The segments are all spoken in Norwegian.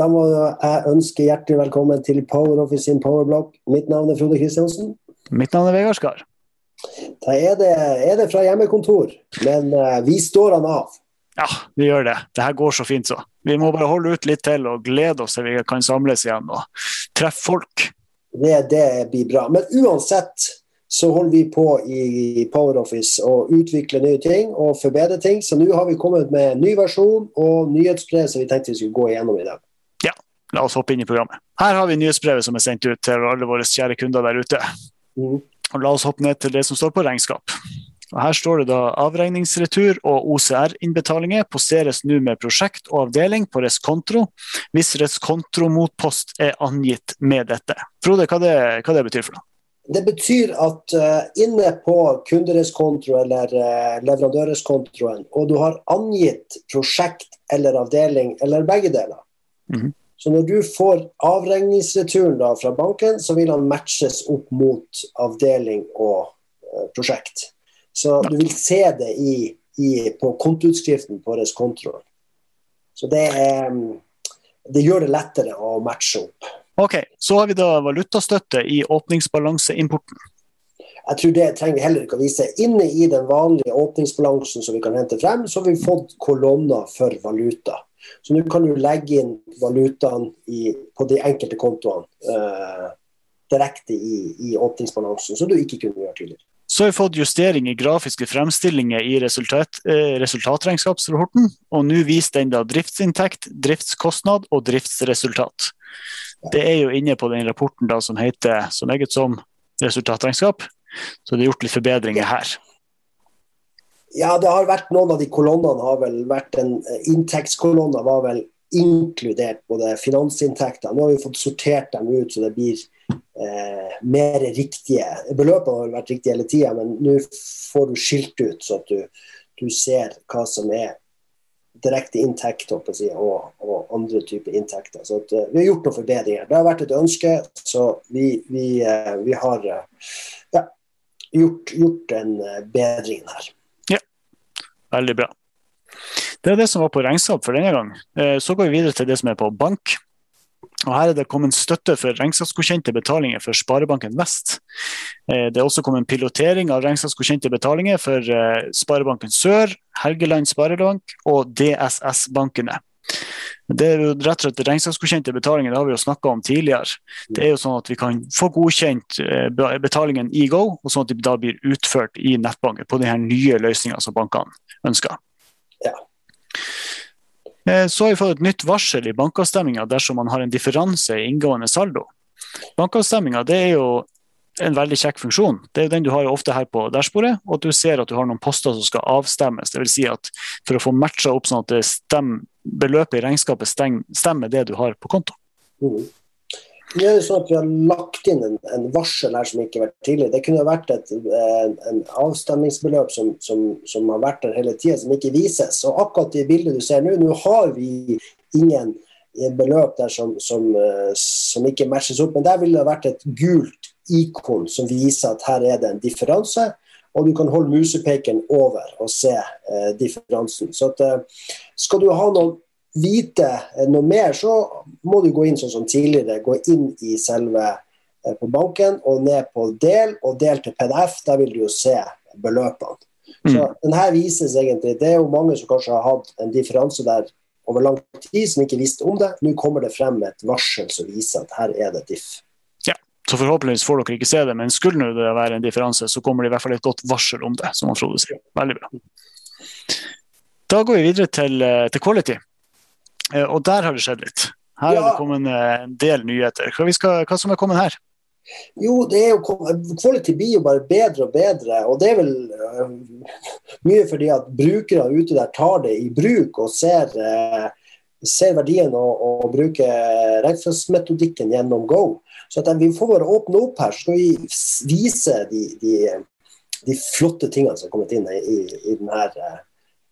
Da må jeg ønske hjertelig velkommen til Power Office sin PowerBlock. Mitt navn er Frode Kristiansen. Mitt navn er Vegard Skar. Da er det, er det fra hjemmekontor, men uh, vi står han av. Ja, vi gjør det. Det her går så fint, så. Vi må bare holde ut litt til og glede oss til vi kan samles igjen og treffe folk. Det, det blir bra. Men uansett så holder vi på i Power Office og utvikler nye ting og forbedrer ting. Så nå har vi kommet med en ny versjon og nyhetsbrev som vi tenkte vi skulle gå igjennom i dag. La oss hoppe inn i programmet. Her har vi nyhetsbrevet som er sendt ut til alle våre kjære kunder der ute. Mm. Og la oss hoppe ned til det som står på regnskap. Og her står det da avregningsretur og OCR-innbetalinger posteres nå med prosjekt og avdeling på reskonto hvis reskontromotpost er angitt med dette. Frode, hva det, hva det betyr for noe? Det betyr at uh, inne på kundereskonto eller uh, leverandøreskontoen, og du har angitt prosjekt eller avdeling eller begge deler, Mhm. Så når du får avregningsreturen da fra banken, så vil han matches opp mot avdeling og uh, prosjekt. Så du vil se det i, i, på kontoutskriften på reskontroen. Så det, er, mm, det gjør det lettere å matche opp. Ok, Så har vi da valutastøtte i åpningsbalanseimporten. Jeg tror det trenger vi heller ikke å vise. Inne i den vanlige åpningsbalansen som vi kan hente frem, så har vi fått kolonner for valuta. Så nå kan du legge inn valutaen i, på de enkelte kontoene eh, direkte i, i åpningsbalansen, som du ikke kunne gjøre tidligere. Så har vi fått justering i grafiske fremstillinger i resultat, eh, resultatregnskapsrapporten, og nå viser den da driftsinntekt, driftskostnad og driftsresultat. Det er jo inne på den rapporten da som heter så meget som resultatregnskap, så det er gjort litt forbedringer her. Ja, det har vært noen av de kolonnene har vel vært en eh, Inntektskolonner var vel inkludert både finansinntekter. Nå har vi fått sortert dem ut så det blir eh, mer riktige. Beløpene har vært riktige hele tida, men nå får du skilt ut så at du, du ser hva som er direkte inntekt og, og andre typer inntekter. Så at, eh, vi har gjort noen forbedringer. Det har vært et ønske, så vi, vi, eh, vi har ja, gjort, gjort en bedring her. Veldig bra. Det er det som var på regnskap for denne gang. Eh, Så går vi videre til det som er på bank. Og Her er det kommet støtte for regnskapsgodkjente betalinger for Sparebanken Vest. Eh, Det er også kommet pilotering av regnskapsgodkjente betalinger for eh, Sparebanken Sør, Helgeland Sparebank og DSS-bankene. Det er jo rett og slett Regnskapsgodkjente betalinger det har vi jo snakka om tidligere. Det er jo sånn at Vi kan få godkjent eh, betalingen i Go, og sånn at de da blir utført i nettbanken på de her nye løsningene som bankene ønsker. Ja. Eh, Så har vi fått et nytt varsel i bankavstemminga dersom man har en differanse i inngående saldo. Bankavstemminga det er jo en veldig kjekk funksjon. Det er jo den du har ofte her på dashbordet, og at du ser at du har noen poster som skal avstemmes. Vil si at for å få matcha opp sånn at stemmer, beløpet i regnskapet stemmer det du har på konto. Mm. Nå er det sånn at Vi har lagt inn en, en varsel her som ikke har vært tidligere. Det kunne ha vært et en, en avstemningsbeløp som, som, som har vært der hele tida, som ikke vises. Og akkurat det bildet du ser nå, nå har vi ingen beløp der som, som, eh, som ikke matches opp. Men der ville det vært et gult ikon som viser at her er det en differanse. Og du kan holde musepekeren over og se eh, differansen. Så at, eh, skal du ha noe vite eh, noe mer, så må du gå inn sånn som tidligere. Gå inn i selve eh, på banken og ned på del, og del til PDF. Der vil du jo se beløpene. Så den her vises egentlig Det er jo mange som kanskje har hatt en differanse der over lang tid, som ikke visste om det. Nå kommer det frem et varsel som viser at her er det diff. Så forhåpentligvis får dere ikke se det, men skulle det være en differanse, så kommer det i hvert fall et godt varsel om det, som Frode sier. Veldig bra. Da går vi videre til, eh, til quality. Eh, Og der har det skjedd litt. Her er Ja. det kommet en del nyheter. Hva, vi skal, hva som er kommet her? Jo, det er jo, quality blir jo bare bedre og bedre. Og det er vel uh, mye fordi at brukere ute der tar det i bruk og ser, øh, ser verdien av å bruke regnskapsmetodikken gjennom Go. Så at vi får bare åpne opp her, så skal vi vise de, de, de flotte tingene som er kommet inn i, i denne øh,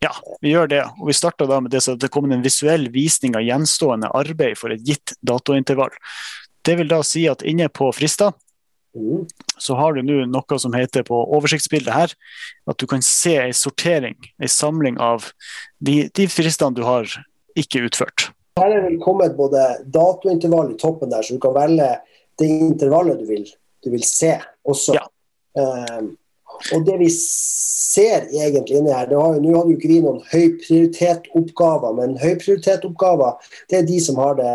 Ja, vi gjør det. Og vi starter da med det så at det kommer en visuell visning av gjenstående arbeid for et gitt datointervall. Det vil da si at inne på frister mm, så har du nå noe som heter på oversiktsbildet her, at du kan se en sortering, en samling av de, de fristene du har ikke utført. Her er det kommet både datointervall i toppen der, så du kan velge det intervallet du vil, du vil se også. Ja. Um, og det vi ser egentlig inni her, det har Nå hadde jo ikke vi noen høyprioritet-oppgaver, men høyprioritet-oppgaver det er de som har det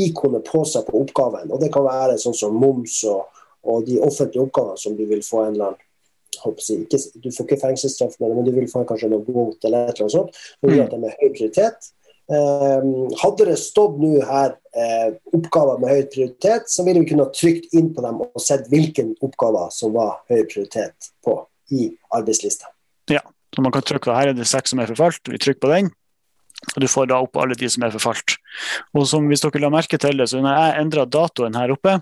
ikonet på seg på oppgaven. Og Det kan være sånn som moms og, og de offentlige oppgavene som du vil få en eller annen jeg, ikke, Du får ikke fengselsstraff, men du vil få kanskje noe bot eller et eller annet sånt. Og gjør at det med høy prioritet. Um, hadde det stått nå her eh, oppgaver med høy prioritet, så ville vi kunne trykt inn på dem og sett hvilke oppgaver som var høy prioritet på i arbeidslista. Ja, så man kan trykke her er det seks som er forfalt, vi trykker på den. Og du får da opp alle de som er forfalt. Og som hvis dere la merke til det, så når jeg endra datoen her oppe,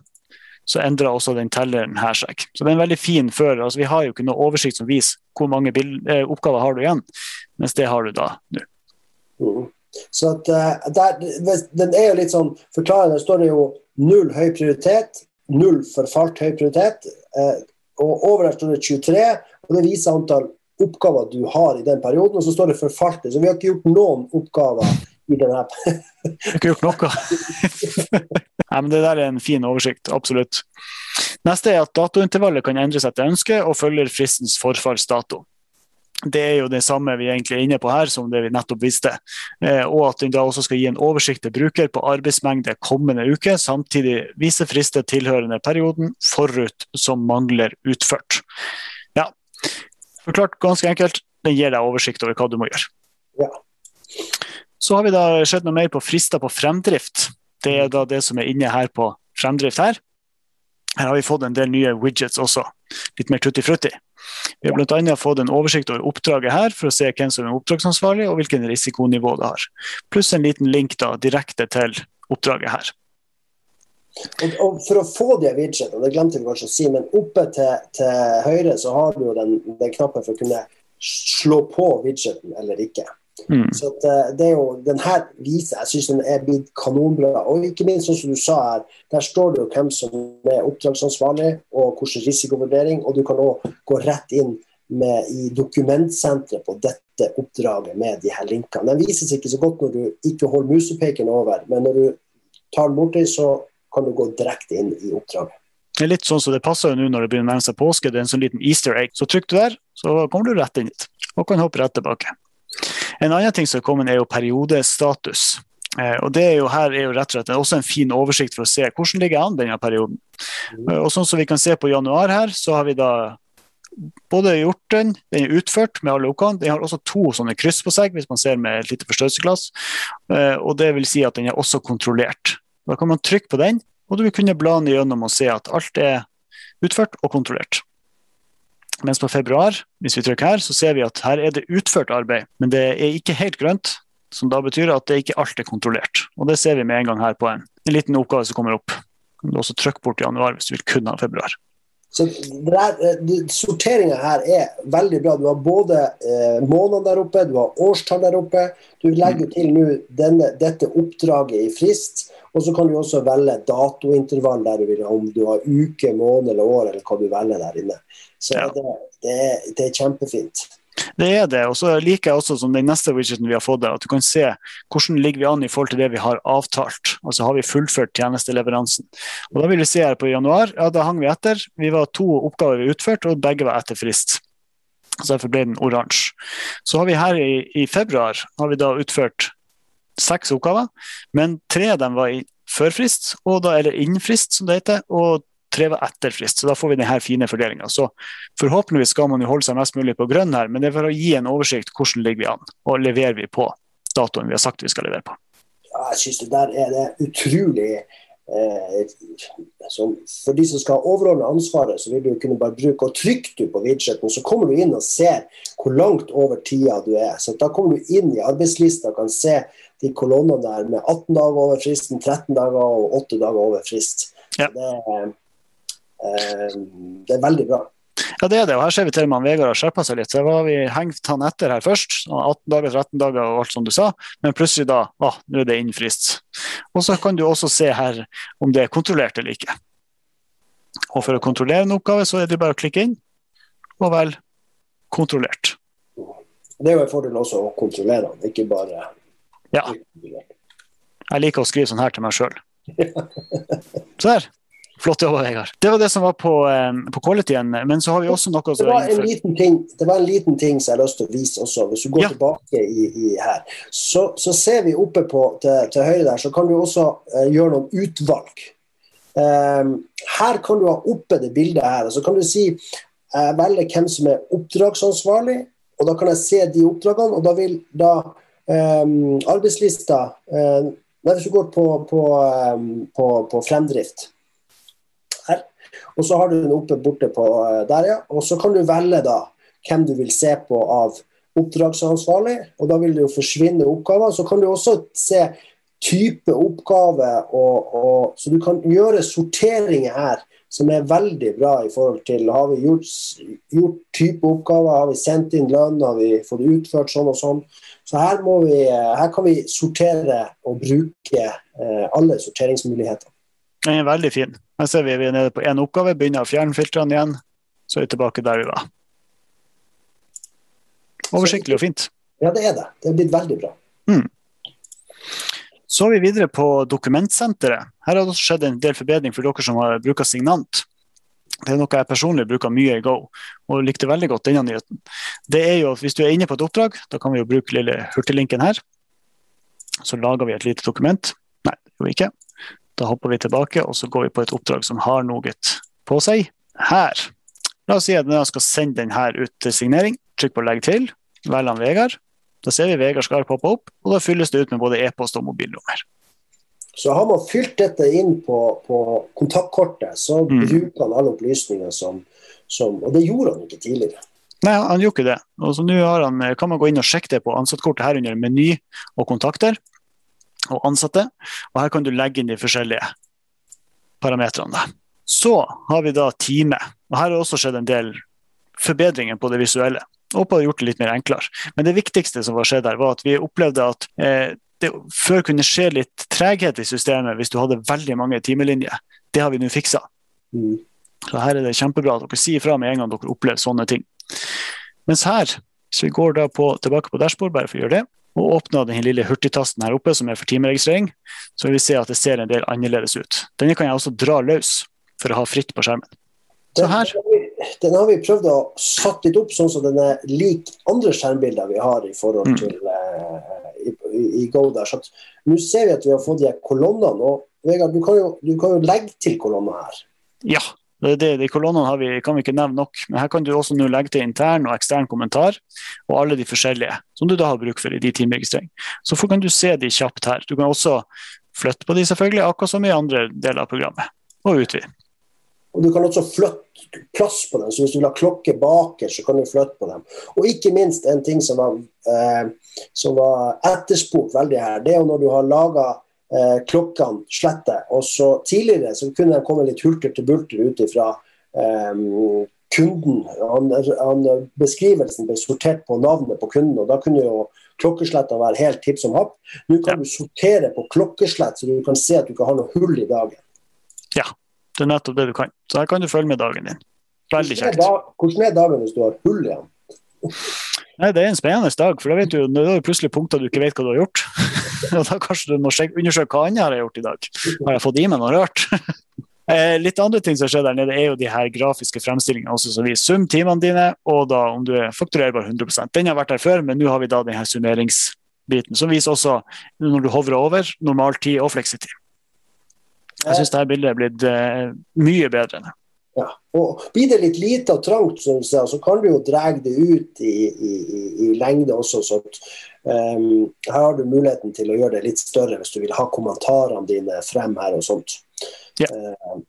så endra også den telleren her seg. Så det er en veldig fin før. altså Vi har jo ikke noe oversikt som viser hvor mange eh, oppgaver har du igjen, mens det har du da nå. Mm. Så at, uh, der, Den er jo litt sånn forklarende. Der står det jo null høy prioritet, null forfalt høy prioritet. Uh, og over der står det 23, og det viser antall oppgaver du har i den perioden. Og så står det forfalte. Så vi har ikke gjort noen oppgaver i vi har ikke gjort noe. Nei, men Det der er en fin oversikt, absolutt. Neste er at datointervallet kan endres etter ønske og følger fristens forfallsdato det er jo det samme vi egentlig er inne på her, som det vi nettopp visste. Eh, og at den da også skal gi en oversikt til bruker på arbeidsmengde kommende uke, samtidig vise frister tilhørende perioden forut som mangler utført. Ja, forklart ganske enkelt, den gir deg oversikt over hva du må gjøre. Ja. Så har vi da sett noe mer på frister på fremdrift. Det er da det som er inne her på fremdrift her. Her har vi fått en del nye widgets også. Litt mer tutti-frutti. Vi har bl.a. fått en oversikt over oppdraget her for å se hvem som er oppdragsansvarlig og hvilken risikonivå det har. Pluss en liten link da, direkte til oppdraget her. Og, og For å få de widgetene, det glemte vi kanskje å si, men oppe til, til høyre så har du jo den, den knappen for å kunne slå på widgeten eller ikke. Mm. Så at, eh, det er jo, den her viser jeg synes den er blitt kanonbra. Og ikke minst sånn som du sa her, der står det jo hvem som er oppdragsansvarlig og hvilken risikovurdering. Og du kan òg gå rett inn med, i dokumentsenteret på dette oppdraget med de her linkene. Den vises ikke så godt når du ikke holder musepekeren over, men når du tar den borti, så kan du gå direkte inn i oppdraget. Det er litt sånn som det passer jo nå når det begynner å nærme seg påske. Det er en sånn liten easter egg. Så trykk du der, så kommer du rett inn dit og kan hoppe rett tilbake. En annen ting som er kommet, er jo periodestatus. Eh, og det er jo her er jo rett og slett også en fin oversikt for å se hvordan ligger an denne perioden. Mm. Og sånn som vi kan se på januar her, så har vi da både gjort den, den er utført med alle oppgavene. Den har også to sånne kryss på seg, hvis man ser med et lite forstørrelsesglass. Eh, og det vil si at den er også kontrollert. Da kan man trykke på den, og du vil kunne bla den gjennom og se at alt er utført og kontrollert. Mens på februar, hvis vi trykker her, så ser vi at her er det utført arbeid, men det er ikke helt grønt. Som da betyr at det ikke alt er kontrollert. Og Det ser vi med en gang her på en, en liten oppgave som kommer opp. Du kan også trykke bort januar hvis du vil kun ha februar. Så eh, Sorteringa her er veldig bra. Du har både eh, månedene der oppe, du har årstall der oppe. Du legger mm. til nå dette oppdraget i frist. Og så kan du også velge datointervall der du vil, om du har uke, måned eller år, eller hva du velger der inne. Så ja. det, det, er, det, er, kjempefint. Det er det. og så liker jeg også som den neste widgeten vi har fått, at du kan se hvordan ligger vi an i forhold til det vi har avtalt. Altså Har vi fullført tjenesteleveransen. Og da vil vi se her på januar, ja da hang vi etter. Vi var to oppgaver vi utført, og begge var etter frist. Så Derfor ble den oransje. Så har vi her i, i februar har vi da utført seks oppgaver, men tre av dem var i førfrist, og da, eller innfrist som det heter, og tre var etter frist. Så da får vi denne fine fordelinga. Forhåpentligvis skal man jo holde seg mest mulig på grønn her, men det er for å gi en oversikt hvordan ligger vi an, og leverer vi på datoen vi har sagt vi skal levere på. Ja, jeg synes det der er det utrolig eh, som, For de som skal overordne ansvaret, så vil du kunne bare bruke og trykke du på widgeten, så kommer du inn og ser hvor langt over tida du er. Så Da kommer du inn i arbeidslista og kan se de kolonnene der med 18 dager over fristen, 13 dager og 8 dager over frist. Ja. Det, Eh, det er veldig bra. Ja, det er det. og Her ser vi til med Vegard har skjerpa seg litt. Så var vi hengt han etter her først. 18 dager, 13 dager og alt som du sa. Men plutselig da ah, nå er det innen frist. Og så kan du også se her om det er kontrollert eller ikke. Og for å kontrollere en oppgave, så er det bare å klikke inn. Og vel kontrollert. Det er jo en fordel også å kontrollere den, ikke bare Ja. Jeg liker å skrive sånn her til meg sjøl. Så der. Flott jobba, Vegard. Det var det som var på, eh, på qualityen. Men så har vi også noe det var, en liten ting, det var en liten ting som jeg har lyst til å vise også. Hvis du går ja. tilbake i, i her, så, så, ser vi oppe på, til, til, høyre der, så kan du også uh, gjøre noen utvalg. Um, her kan du ha oppe det bildet her. og Så kan du si uh, velge hvem som er oppdragsansvarlig, og da kan jeg se de oppdragene. Og da vil da um, arbeidslista um, Hvis du går på, på, um, på, på fremdrift og så har du den oppe borte på eh, der, ja. Og så kan du velge da hvem du vil se på av oppdragsansvarlig, og da vil det jo forsvinne oppgaver. Så kan du også se type oppgave, og, og, så du kan gjøre sorteringer her som er veldig bra i forhold til har vi gjort, gjort type oppgaver, har vi sendt inn lønn, har vi fått utført sånn og sånn. Så her, vi, her kan vi sortere og bruke eh, alle sorteringsmuligheter. Den er veldig fin. Her ser vi vi er nede på én oppgave, begynner å fjerne filtrene igjen. Så er vi tilbake der vi var. Oversiktlig og fint. Ja, det er det. Det er blitt veldig bra. Mm. Så er vi videre på dokumentsenteret. Her har det også skjedd en del forbedring for dere som har bruker Signant. Det er noe jeg personlig bruker mye i Go, og likte veldig godt denne nyheten. Det er jo at Hvis du er inne på et oppdrag, da kan vi jo bruke lille hurtiglinken her. Så lager vi et lite dokument. Nei, det gjør vi ikke. Da hopper vi tilbake og så går vi på et oppdrag som har noe på seg. Her. La oss si at jeg skal sende den her ut til signering. Trykk på 'legg til'. Velg han Vegard. Da ser vi Vegard skal poppe opp, og da fylles det ut med både e-post og mobilnummer. Så har man fylt dette inn på, på kontaktkortet, så mm. bruker han alle opplysninger som, som, Og det gjorde han ikke tidligere. Nei, han gjorde ikke det. Og så nå kan man gå inn og sjekke det på ansattkortet her under meny og kontakter og ansatte. Og her kan du legge inn de forskjellige parametrene. Så har vi da time. Og her har også skjedd en del forbedringer på det visuelle. På det gjort det litt mer enklere. Men det viktigste som var skjedd her, var at vi opplevde at eh, det før kunne skje litt treghet i systemet hvis du hadde veldig mange timelinjer. Det har vi nå fiksa. Mm. Så her er det kjempebra at dere sier fra med en gang dere opplever sånne ting. Mens her, hvis vi går da på, tilbake på dashbord, bare for å gjøre det, og åpner den lille hurtigtasten her oppe, som er for timeregistrering, så vil vi se at det ser en del annerledes ut. Denne kan jeg også dra løs for å ha fritt på skjermen. Så her. Den har vi prøvd å satt litt opp sånn som den er lik andre skjermbilder vi har i forhold mm. til uh, i, i, Go der. Så nå ser vi at vi har fått de kolonnene. og Vegard, du kan, jo, du kan jo legge til kolonner her. Ja, det, det, de kolonnene vi, kan vi ikke nevne nok, men her kan du også legge til intern og ekstern kommentar, og alle de forskjellige som du da har bruk for i de timeregistrering. Så kan du se de kjapt her. Du kan også flytte på de selvfølgelig, akkurat som i andre deler av programmet, og utvide. Og Du kan også flytte plass på dem, så hvis du vil ha klokke baker, så kan du flytte på dem. Og ikke minst en ting som var, eh, som var etterspurt veldig her, det er jo når du har laga eh, klokkene slette. Og så Tidligere så kunne de komme litt hulter til bulter ut ifra eh, kunden. Han, han, beskrivelsen ble sortert på navnet på kunden, og da kunne jo klokkesletta være helt tipp som happ. Nå kan ja. du sortere på klokkeslett, så du kan se at du ikke har noe hull i dagen. Ja, det er nettopp det du kan. Så her kan du følge med dagen din. Veldig kjekt. Hvordan er dagen hvis du har hull igjen? Nei, Det er en spennende dag, for da vet du, da er plutselig punkter du ikke vet hva du har gjort. og Da kanskje du må undersøke hva annet jeg har gjort i dag. Har jeg fått i meg noe rørt? eh, litt andre ting som skjer der nede, er jo de her grafiske fremstillingene også, som viser sum timene dine, og da om du er fakturerbar 100% Den har vært der før, men nå har vi da denne summeringsbiten, som viser også når du hovrer over, normal tid og fleksitid. Jeg syns dette bildet er blitt uh, mye bedre. ja. Og Blir det litt lite og trangt, så, så kan du jo dra det ut i, i, i lengde også. så at, um, Her har du muligheten til å gjøre det litt større hvis du vil ha kommentarene dine frem her og sånt. Ja. Uh,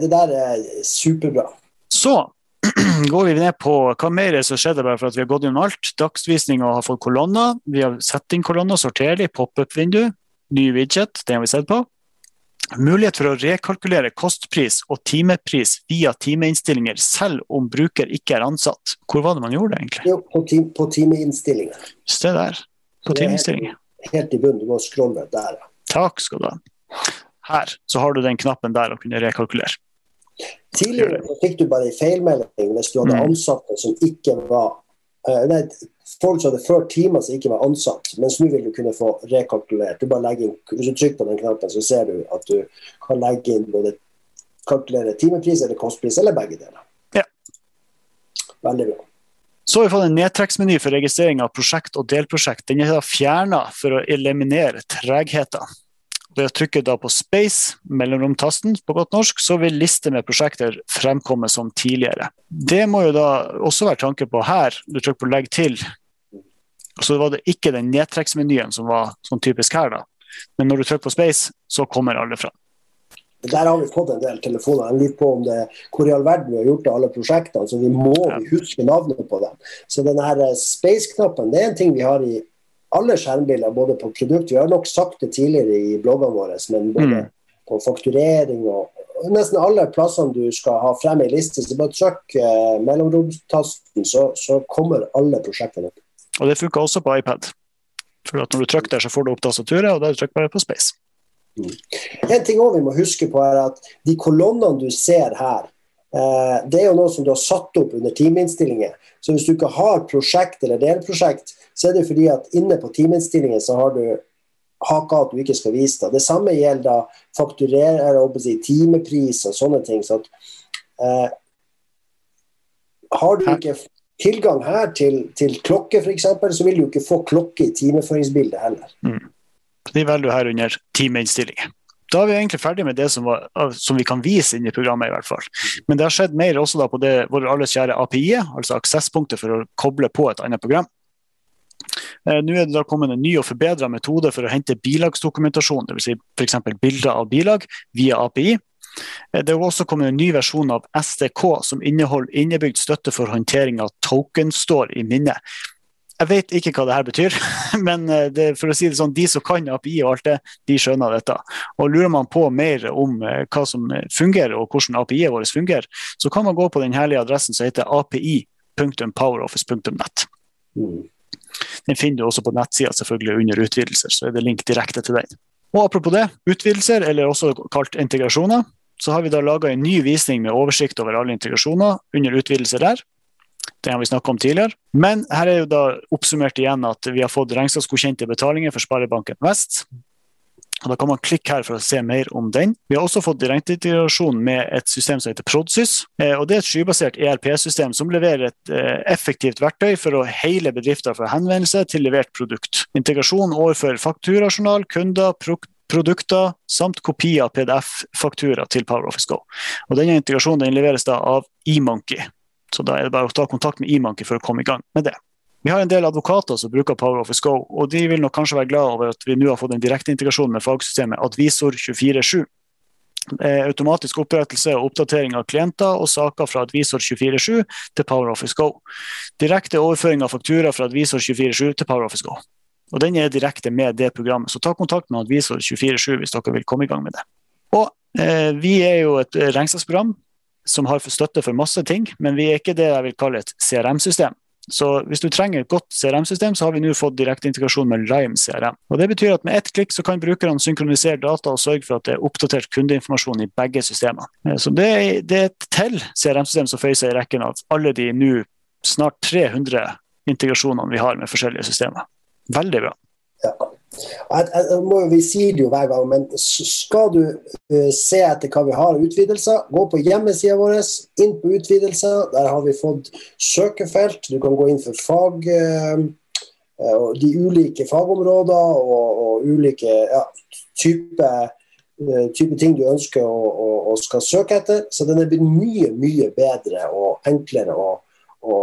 det der er superbra. Så går vi ned på hva mer er som skjedde bare for at vi har gått gjennom alt. Dagsvisning og har fått kolonner. Vi har sett inn kolonner, sorterlig, pop-up-vindu, ny widget, det har vi sett på. Mulighet for å rekalkulere kostpris og timepris via timeinnstillinger, selv om bruker ikke er ansatt. Hvor var det man gjorde det, egentlig? Jo, på, time, på timeinnstillinger. Se der. På timeinnstillinger. Helt, i bunnen. Du må scrolle der. Takk skal du ha. Her så har du den knappen der å kunne rekalkulere. Tidligere fikk du bare en feilmelding hvis du hadde mm. ansatte som ikke var uh, Nei, folk som hadde ført timer som ikke var ansatt, mens nå vil du kunne få rekalkulert. Du bare legger inn, Hvis du trykker på den knappen, så ser du at du kan legge inn både kalkulere timepris eller kostpris, eller begge deler. Ja. Veldig bra. Så har vi fått en nedtrekksmeny for registrering av prosjekt og delprosjekt. Den er fjerna for å eliminere tregheter. Ved å trykke da på space, mellomromtasten på godt norsk, så vil liste med prosjekter fremkomme som tidligere. Det må jo da også være tanke på her. Du trykker på legg til. Så var det ikke den nedtrekksmenyen som var sånn typisk her, da. Men når du trykker på space, så kommer alle fram. Der har vi fått en del telefoner. Jeg lurer på om det, hvor i all verden vi har gjort av alle prosjektene. Så vi må ja. huske navnet på dem. Så denne space-knappen det er en ting vi har i alle skjermbilder, både på produkt Vi har nok sagt det tidligere i bloggene våre, men både mm. på fakturering og, nesten alle plassene du skal ha frem i liste, så bare trykk eh, mellomromstasten, så, så, kommer alle prosjektene opp. Og det funka også på iPad. For når du trykker der, så får du opp tastaturet, og da trykker du bare på Space. Mm. En ting også vi må huske på er at De kolonnene du ser her, eh, det er jo noe som du har satt opp under timeinnstillinger. Så hvis du ikke har prosjekt eller delprosjekt, så er det fordi at inne på timeinnstillingen så har du haka at du ikke skal vise det. Det samme gjelder da fakturere, si, timepris og sånne ting. Så at, eh, har du ikke tilgang her til, til klokke f.eks., så vil du ikke få klokke i timeføringsbildet heller. Mm. De velger du her under timeinnstillinger. Da er vi egentlig ferdig med det som, var, som, vi kan vise inn i programmet. i hvert fall. Men det har skjedd mer også på det vår alles kjære API, altså aksesspunktet for å koble på et annet program. Eh, nå er det da kommet en ny og forbedra metode for å hente bilagsdokumentasjon, dvs. Si f.eks. bilder av bilag, via API. Eh, det er også kommet en ny versjon av SDK som inneholder innebygd støtte for håndtering av token-står i minnet. Jeg vet ikke hva det her betyr, men eh, det, for å si det sånn, de som kan API og alt det, de skjønner dette. Og Lurer man på mer om eh, hva som fungerer og hvordan API-et vårt fungerer, så kan man gå på den herlige adressen som heter api.poweroffice.net. Mm. Den finner du også på nettsida selvfølgelig under utvidelser, så er det link direkte til den. Og Apropos det, utvidelser, eller også kalt integrasjoner, så har vi da laga en ny visning med oversikt over alle integrasjoner under utvidelse der. Det har vi snakket om tidligere. Men her er jo da oppsummert igjen at vi har fått regnskapsgodkjente betalinger for Sparebanken Vest. Og Da kan man klikke her for å se mer om den. Vi har også fått direkteintegrasjon med et system som heter Prodsys. Eh, og Det er et skybasert ERP-system som leverer et eh, effektivt verktøy for å hele bedrifter fra henvendelse til levert produkt. Integrasjon overfor fakturajournal, kunder, produkter samt kopi av PDF-faktura til PowerOffice Go. Og Denne integrasjonen den leveres da av eMonkey. Så da er det bare å ta kontakt med eMonkey for å komme i gang med det. Vi har en del advokater som bruker PowerOffice Go, og de vil nok kanskje være glad over at vi nå har fått en direkteintegrasjon med fagsystemet Advisor 24-7. Automatisk opprettelse og oppdatering av klienter og saker fra Advisor 24-7 til PowerOffice Go. Direkte overføring av faktura fra Advisor 24-7 til PowerOffice Go. Og Den er direkte med det programmet, så ta kontakt med Advisor 24-7 hvis dere vil komme i gang med det. Og eh, Vi er jo et regnskapsprogram som har støtte for masse ting, men vi er ikke det jeg vil kalle et CRM-system. Så hvis du trenger et godt CRM-system, så har vi nå fått direkte integrasjon med Lime CRM. Og Det betyr at med ett klikk så kan brukerne synkronisere data og sørge for at det er oppdatert kundeinformasjon i begge systemene. Eh, så det er, det er et til CRM-system som føyer seg i rekken av alle de nå snart 300 integrasjonene vi har med forskjellige systemer. Veldig bra. Ja. Jeg, jeg, må, vi sier det jo hver gang, men skal du uh, se etter hva vi har av utvidelser, gå på hjemmesida vår, inn på utvidelser. Der har vi fått søkefelt. Du kan gå inn for fag, uh, de ulike fagområder og, og ulike ja, type, type, ting du ønsker å, skal søke etter. Så den er blitt mye, mye bedre og enklere å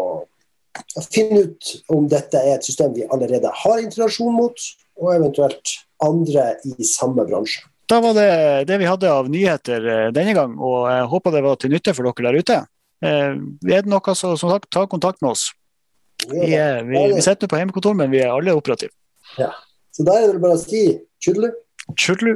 finne ut om dette er et system vi allerede har interaksjon mot og eventuelt andre i samme bransje. Da var det det vi hadde av nyheter eh, denne gang, og jeg håper det var til nytte for dere der ute. Eh, er det noe, så som sagt, ta kontakt med oss. Vi, er, vi, vi sitter på hjemmekontor, men vi er alle operative. Ja. Så da er det vel bare å si tjudelu. Tjudelu.